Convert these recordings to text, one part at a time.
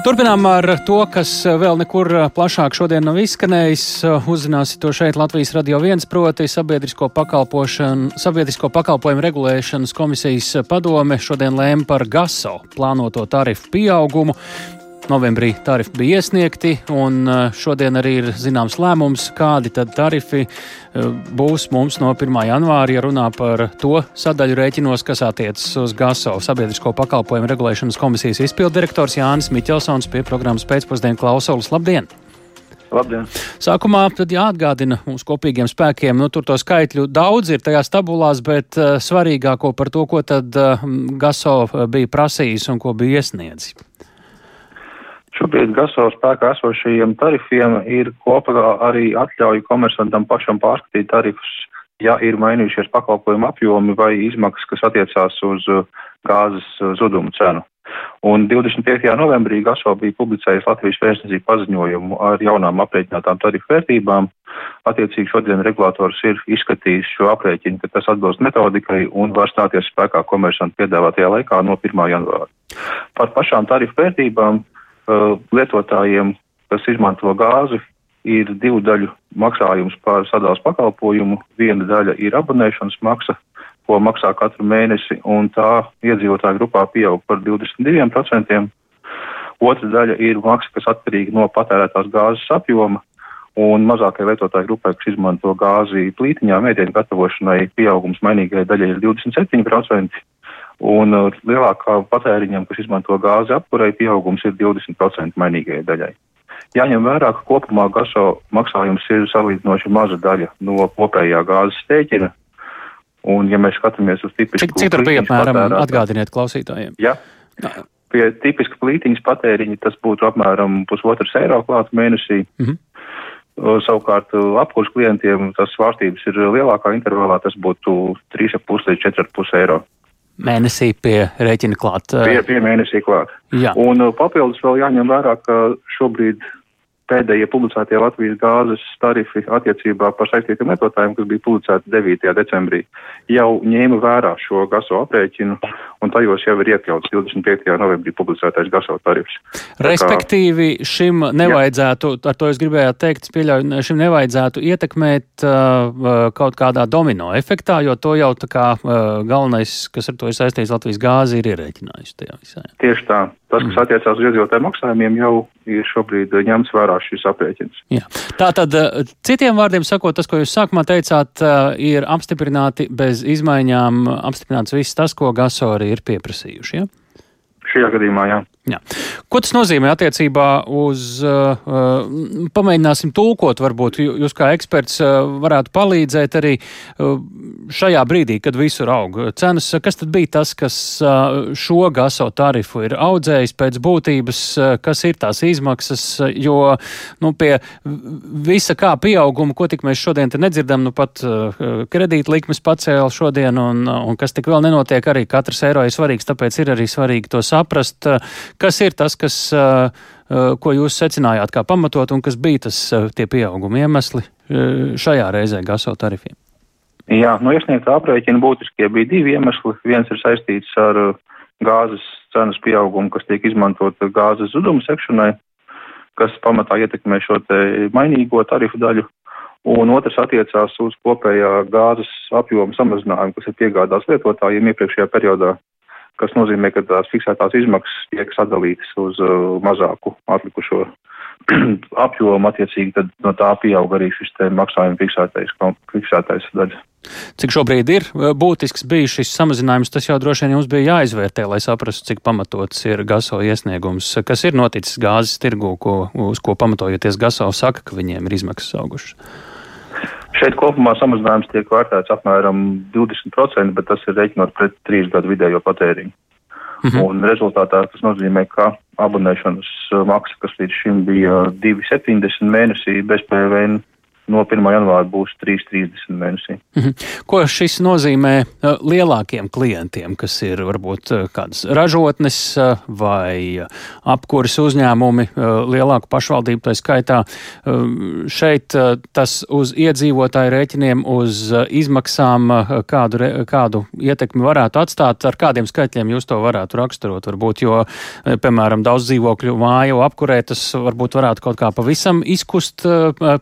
Turpinām ar to, kas vēl nekur plašāk šodien nav izskanējis. Uzzināsiet to šeit Latvijas radio viens proti sabiedrisko, sabiedrisko pakalpojumu regulēšanas komisijas padome šodien lēma par GASO plānoto tarifu pieaugumu. Novembrī tarifi bija iesniegti, un uh, šodien arī ir zināms lēmums, kādi tad tarifi uh, būs mums no 1. janvāra, ja runā par to sadaļu rēķinos, kas attiecas uz GASO sabiedrisko pakalpojumu regulēšanas komisijas izpildirektors Jānis Miķelsons pie programmas pēcpusdienu klausulas. Labdien! Labdien. Sākumā jāatgādina mums kopīgiem spēkiem, nu tur to skaitļu daudz ir tajās tabulās, bet uh, svarīgāko par to, ko tad uh, GASO bija prasījis un ko bija iesniedzis. Šobrīd GASO spēkā esošajiem tarifiem ir kopā arī atļauja komersantam pašam pārskatīt tarifus, ja ir mainījušies pakalpojumu apjomi vai izmaksas, kas attiecās uz uh, gāzes uh, zudumu cenu. Un 25. novembrī GASO bija publicējis Latvijas vēstniecību paziņojumu ar jaunām aprēķinātām tarifu vērtībām. Attiecīgi šodien regulators ir izskatījis šo aprēķinu, ka tas atbilst metodikai un var stāties spēkā komersantu piedāvātajā laikā no 1. janvāra. Par pašām tarifu vērtībām Uh, lietotājiem, kas izmanto gāzi, ir divu daļu maksājums par sadalās pakalpojumu. Viena daļa ir abonēšanas maksa, ko maksā katru mēnesi, un tā iedzīvotāju grupā pieaug par 22%. Otra daļa ir maksa, kas atkarīga no patērētās gāzes apjoma, un mazākai lietotāju grupai, kas izmanto gāzi plītiņām, ēdienu gatavošanai, pieaugums mainīgai daļai ir 27%. Un uh, lielākā patēriņam, kas izmanto gāzi apkurei, pieaugums ir 20% mainīgajai daļai. Jāņem vērā, ka kopumā gaso maksājums ir salīdzinoši maza daļa no kopējā gāzes stēķina. Un, ja mēs skatāmies uz tipisku. Cik, cik tur bija apmēram patērāt, atgādiniet klausītājiem? Ja, pie tipiska plītiņas patēriņa tas būtu apmēram pusotras eiro klāt mēnesī. Mm -hmm. Savukārt apkurs klientiem tas svārstības ir lielākā intervalā, tas būtu 3,5 līdz 4,5 eiro mēnesī pie rēķina klāt. Pie, pie mēnesī klāt. Jā. Un papildus vēl jāņem vērā, ka šobrīd pēdējie publicētie Latvijas gāzes tarifi attiecībā par saistītiem lietotājiem, kas bija publicēti 9. decembrī, jau ņēma vērā šo gaso aprēķinu, un tajos jau ir iekļauts 25. novembrī publicētais gaso tarifs. Respektīvi, šim nevajadzētu, jā. ar to es gribēju teikt, pieļauju, šim nevajadzētu ietekmēt uh, kaut kādā domino efektā, jo to jau tā kā uh, galvenais, kas ar to ir saistīts Latvijas gāzi, ir ierēķinājis tajā visā. Tieši tā. Tas, kas mm. attiecās uz iedzīvotāju maksājumiem, jau ir šobrīd ņemts vērā šis aprēķins. Jā. Tā tad, eh, citiem vārdiem sakot, tas, ko jūs sākumā teicāt, eh, ir apstiprināti bez izmaiņām, apstiprināts viss tas, ko gasori ir pieprasījuši. Ja? Šajā gadījumā, jā. Jā. Ko tas nozīmē attiecībā uz, uh, uh, pamēģināsim tulkot, varbūt jūs kā eksperts uh, varētu palīdzēt arī uh, šajā brīdī, kad visur aug cenas. Kas tad bija tas, kas uh, šo gaso tarifu ir audzējis pēc būtības, uh, kas ir tās izmaksas, jo nu, pie visa kā pieauguma, ko tik mēs šodien te nedzirdam, nu pat uh, kredīta likmes pacēla šodien, un, un kas tik vēl nenotiek, arī katrs eiro ir svarīgs, tāpēc ir arī svarīgi to saprast. Kas ir tas, kas, ko jūs secinājāt kā pamatot un kas bija tas tie pieauguma iemesli šajā reizē gaso tarifiem? Jā, no iesniegtā aprēķina būtiskie bija divi iemesli. Viens ir saistīts ar gāzes cenas pieaugumu, kas tiek izmantot gāzes zuduma sekšanai, kas pamatā ietekmē šo te mainīgo tarifu daļu. Un otrs attiecās uz kopējā gāzes apjoma samazinājumu, kas ir piegādās lietotājiem iepriekšējā periodā kas nozīmē, ka tās fiksētās izmaksas tiek sadalītas uz uh, mazāku atlikušo apjomu, attiecīgi tad no tā pieaug arī šis te maksājuma fiksētais, fiksētais daļa. Cik šobrīd ir uh, būtisks bijis šis samazinājums, tas jau droši vien jums bija jāizvērtē, lai saprastu, cik pamatots ir GASO iesniegums. Kas ir noticis gāzes tirgū, ko, uz ko pamatojoties GASO saka, ka viņiem ir izmaksas augušas? Šeit kopumā samazinājums tiek vērtēts apmēram 20%, bet tas ir reiķinot pret trīs gadu vidējo patēriņu. -hmm. Un rezultātā tas nozīmē, ka abonēšanas maksa, kas līdz šim bija 2,70 mēnesī bez PVN, no 1. janvāra būs 3,30 mēnesī. Mhm. Ko šis nozīmē uh, lielākiem klientiem, kas ir varbūt uh, kādas ražotnes uh, vai apkuras uzņēmumi, lielāku pašvaldību tā skaitā? Šeit tas uz iedzīvotāju rēķiniem, uz izmaksām kādu, kādu ietekmi varētu atstāt, ar kādiem skaitļiem jūs to varētu raksturot varbūt, jo, piemēram, daudz dzīvokļu māju apkurē tas varbūt varētu kaut kā pavisam izkust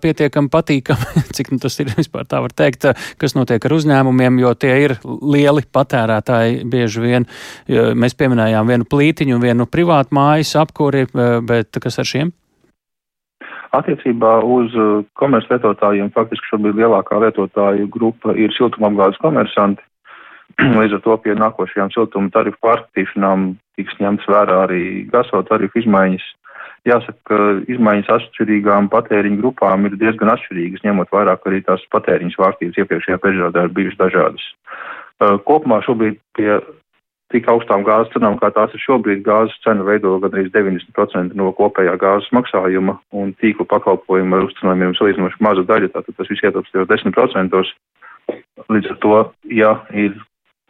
pietiekami patīkami, cik nu tas ir vispār tā var teikt, kas notiek ar uzņēmumiem, jo tie ir lieli patērētāji bieži vien. Mēs pieminējām vienu plītiņu, vienu privātu mājas apkuri, bet kas ar šiem? Attiecībā uz uh, komerclietotājiem faktiski šobrīd lielākā lietotāju grupa ir siltumapgādes komersanti. Līdz ar to pie nākošajām siltuma tarifu pārskatīšanām tiks ņemts vērā arī gaso tarifu izmaiņas Jāsaka, ka izmaiņas atšķirīgām patēriņu grupām ir diezgan atšķirīgas, ņemot vairāk arī tās patēriņu svārstības iepriekšējā periodā ir bijušas dažādas. Kopumā šobrīd pie tik augstām gāzes cenām, kā tās ir šobrīd, gāzes cena veido gandrīz 90% no kopējā gāzes maksājuma un tīklu pakalpojumu ar uzcenojumiem salīdzinoši maza daļa, tātad tas viss ietilpst jau 10%. Līdz ar to, ja ir,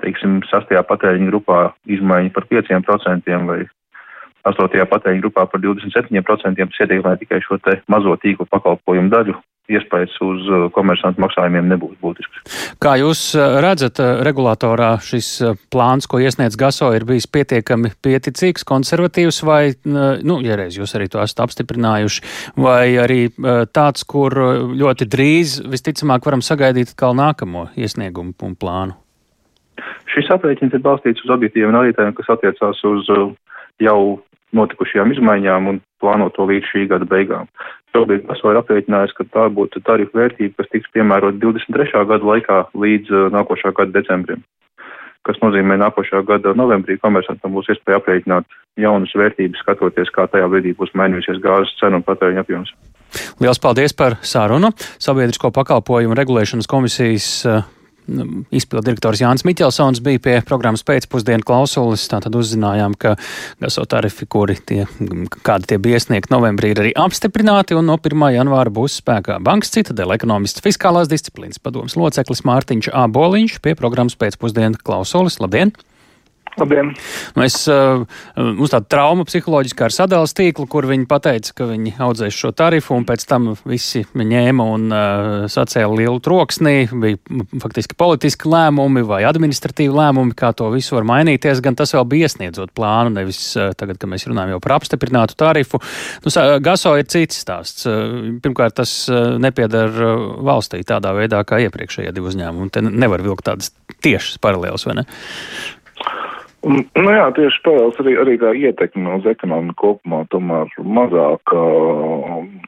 teiksim, sastajā patēriņa grupā izmaiņa par 5% vai astotajā patēriņa grupā par 27%, tas ietekmē tikai šo te mazo tīklu pakalpojumu daļu. Iespējas uz uh, komersantu maksājumiem nebūs būtisks. Kā jūs uh, redzat, uh, regulatorā šis plāns, ko iesniedz GASO, ir bijis pietiekami pieticīgs, konservatīvs, vai, nu, ja reiz jūs arī to esat apstiprinājuši, vai arī tāds, kur ļoti drīz visticamāk varam sagaidīt atkal nākamo iesniegumu un plānu? Šis aprēķins ir balstīts uz objektīviem rādītājiem, kas attiecās uz jau notikušajām izmaiņām un plāno to līdz šī gada beigām. Šobrīd PASO ir aprēķinājis, ka tā būtu tarifu vērtība, kas tiks piemērot 23. gada laikā līdz uh, nākošā gada decembrim, kas nozīmē nākošā gada novembrī komersantam būs iespēja aprēķināt jaunas vērtības, skatoties, kā tajā brīdī būs mainījusies gāzes cena un patēriņa apjoms. Liels paldies par sarunu. Sabiedrisko pakalpojumu regulēšanas komisijas uh, Nu, izpildu direktors Jānis Miķelsons bija pie programmas pēcpusdienu klausulis. Tātad uzzinājām, ka gaso tarifi, kuri tie, kādi tie bija iesniegti novembrī, ir arī apstiprināti un no 1. janvāra būs spēkā bankas citadela ekonomists fiskālās disciplīnas padomas loceklis Mārtiņš Āboliņš pie programmas pēcpusdienu klausulis. Labdien! Labdien! Mēs, uh, mums tāda trauma psiholoģiskā ar sadales tīklu, kur viņi pateica, ka viņi audzēs šo tarifu, un pēc tam visi ņēma un uh, sacēla lielu troksnī. Bija faktiski politiski lēmumi vai administratīvi lēmumi, kā to visu var mainīties. Gan tas vēl bija iesniedzot plānu, nevis tagad, kad mēs runājam jau par apstiprinātu tarifu. Nu, Gaso ir cits stāsts. Pirmkārt, tas nepiedara valstī tādā veidā kā iepriekšējie divi uzņēmumi. Te nevar vilkt tādas tiešas paralēlas, vai ne? Nu jā, tieši parāds arī, arī tā ietekme uz ekonomiku kopumā tomēr mazāk,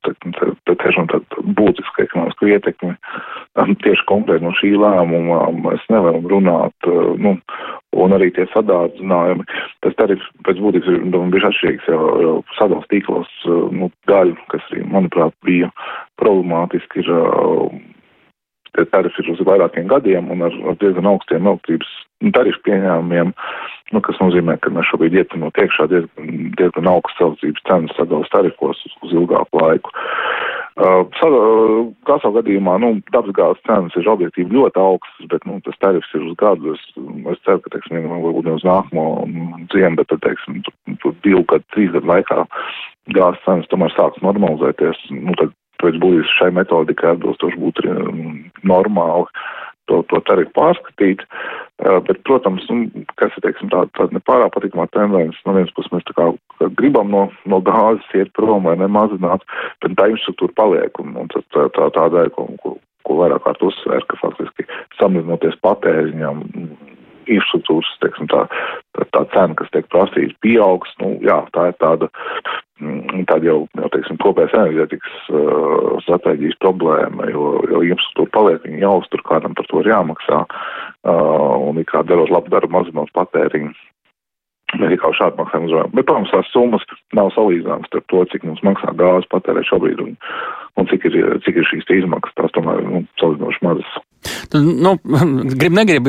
te, te, te tiešām tāda būtiska ekonomiska ietekme. Tieši konkrēti no šī lēmuma mēs nevaram runāt, nu, un arī tie sadārdzinājumi. Tas tarifs pēc būtības ir, domāju, bija atšķirīgs jau, jau sadals tīklos, nu, daļu, kas arī, manuprāt, bija problemātiski, ir tie tarifi ir uz vairākiem gadiem un ar, ar diezgan augstiem elektrības tarifu pieņēmumiem, nu, kas nozīmē, ka mēs šobrīd ietinot iekšā diezgan, diezgan augsts elektrības cenas sadalas tarifos uz, uz ilgāku laiku. Uh, Gasā gadījumā, nu, dabasgāzes cenas ir objektīvi ļoti augstas, bet, nu, tas tarifs ir uz gadu. Es, es ceru, ka, teiksim, varbūt ne uz nākamo ziemu, bet, teiksim, tur divu gadu, trīs gadu laikā gāzes cenas tomēr sāks normalizēties. Nu, tad pēc būtības šai metodikai atbilstoši būtu um, normāli to, to tarifu pārskatīt. Bet, protams, nu, kas ir, teiksim, tāda, tāda nepārāk patīkamā tendence, no vienas puses mēs kā gribam no, no gāzes iet prom vai nemazināt, bet tā infrastruktūra paliek, un, un tā, tā, tā daļa, ko, ko, ko vairāk kārt uzsver, ka faktiski samazinoties patēriņam, infrastruktūras, teiksim, tā, tā, tā cena, kas tiek prasīta, pieaugs, nu, jā, tā ir tāda, mm, tāda jau, jau teiksim, kopējas enerģētikas uh, stratēģijas problēma, jo, jo infrastruktūra paliek, viņa jāuztur, kādam par to ir jāmaksā, uh, un ir kā darot labu darbu, mazinot patēriņu. Arī kā šādi maksājumi uzvarētu. Bet, protams, tās summas nav salīdzināmas starp to, cik mums maksā gāzes patērē šobrīd un, un cik, ir, cik ir šīs izmaksas. Tās tomēr, nu, salīdzinoši mazas. Nu, grib, negrib,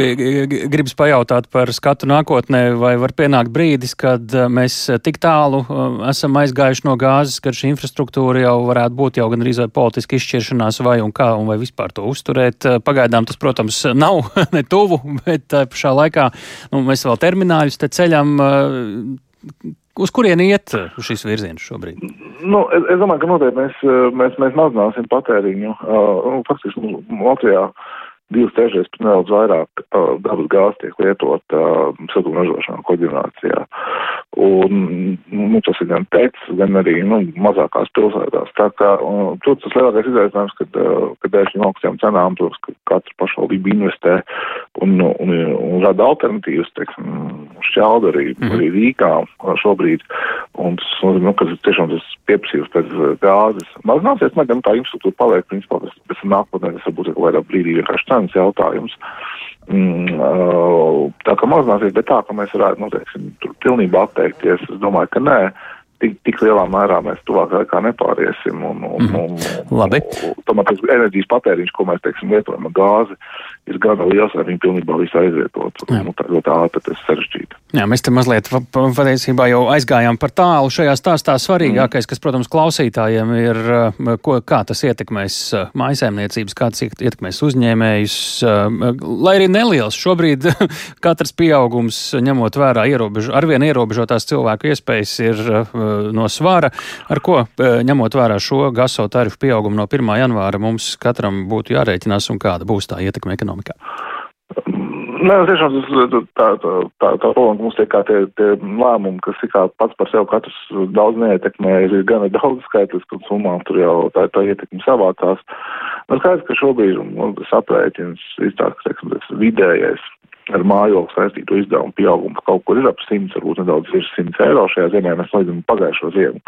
gribas pajautāt par skatu nākotnē, vai var pienākt brīdis, kad uh, mēs tik tālu uh, esam aizgājuši no gāzes, ka šī infrastruktūra jau varētu būt jau gan arī politiski izšķiršanās, vai un kā, un vai vispār to uzturēt. Pagaidām tas, protams, nav ne tuvu, bet pašā laikā nu, mēs vēl termināļus te ceļam. Uz kurieni iet šis virziens šobrīd? Nu, es, es domāju, ka noteikti mēs, mēs, mēs mazināsim patēriņu. Uh, faktiski Latvijā uh, divas trešdaļas pat nedaudz vairāk uh, dabas gāzes tiek lietot uh, siltuma ražošanā, koģenerācijā. Un nu, tas ir gan pēc, gan arī nu, mazākās pilsētās. Tā kā uh, tur tas lielākais izaicinājums, kad, uh, kad dēļ šīm augstajām cenām, protams, ka katra pašvaldība investē un, un, un rada alternatīvas, teiksim, šķelda arī, mm. arī Rīgā šobrīd. Un tas, nu, kad tiešām tas pieprasījums pēc gāzes mazināsies, man gan tā infrastruktūra paliek, principā, tas, tas nākotnē, tas varbūt ir kādā brīdī vienkārši cenu jautājums. Mm, tā kā mazināsies, bet tā, ka mēs varētu, nu, teiksim, tur pilnībā atteikties, es domāju, ka nē. Tik, tik lielā mērā mēs tuvākā laikā nepāriesim. Un, un, mm. un, Labi. Tomēr tas enerģijas patēriņš, ko mēs, teiksim, lietojam gāzi, ir gana liels, lai viņi pilnībā visu aizvietotu. Nu, tā ļoti ātri tas sarežģīti. Jā, mēs te mazliet patiesībā jau aizgājām par tālu šajā stāstā. Svarīgākais, mm. kas, protams, klausītājiem ir, eh, ko, kā tas ietekmēs eh, mājasēmniecības, kā tas ietekmēs uzņēmējus. Eh, lai arī neliels šobrīd katrs pieaugums, ņemot vērā ierobežo, arvien ierobežotās cilvēku iespējas, ir no svara, ar ko, ņemot vērā šo gaso tarifu pieaugumu no 1. janvāra, mums katram būtu jārēķinās un kāda būs tā ietekme ekonomikā ekonomikā? Nē, nu, tiešām tā, tā, tā, tā problēma, ka mums tie kā tie, tie lēmumi, kas ir kā pats par sevi katrs daudz neietekmē, ir gana daudz skaitlisku un summām, tur jau tā, tā ietekme savākās. Nu, skaidrs, ka šobrīd, un tas aprēķins, izstāsta, ka, teiksim, vidējais ar mājokli saistīto izdevumu pieaugumu kaut kur ir ap 100, varbūt nedaudz virs 100 eiro šajā ziemē, mēs salīdzinām pagājušo ziemu.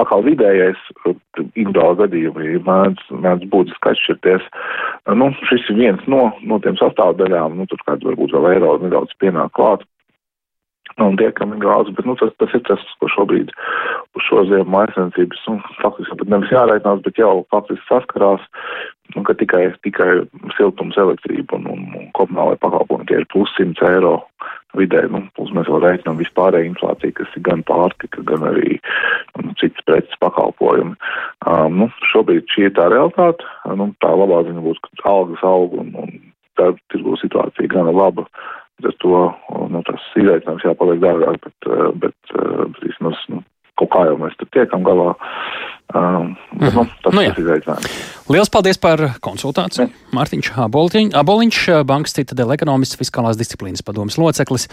Atkal vidējais individuāli gadījumi mēdz, mēdz būtiski atšķirties. Nu, šis ir viens no, no tiem sastāvdaļām, nu, tur kāds varbūt vēl eiro nedaudz pienāk klāt. Un tie, kam ir gāzes, bet nu, tas, tas ir tas, ko šobrīd uz šo ziemu maisaimniecības, nu, faktiski pat nevis jārēķinās, bet jau faktiski saskarās nu, ka tikai, tikai siltums, elektrība un, un, un komunālai pakalpojumi tie ir plus 100 eiro vidē, nu, plus mēs vēl rēķinām vispārēju inflāciju, kas ir gan pārtika, gan arī nu, citas preces pakalpojumi. Um, nu, šobrīd šī ir tā realitāte, nu, tā labā ziņa būs, ka algas aug un, un tā tirgu situācija gana laba. Ar to nu, tas izaicinājums jāpaliek dārgāk, bet, bet, bet, bet vismaz nu, kaut kā jau mēs tur tiekam galā. Um, bet, nu, tas nu, ir izaicinājums. Lielas paldies par konsultāciju. Ja. Mārtiņš Aboliņš bankas citadela ekonomists, fiskālās disciplīnas padomas loceklis.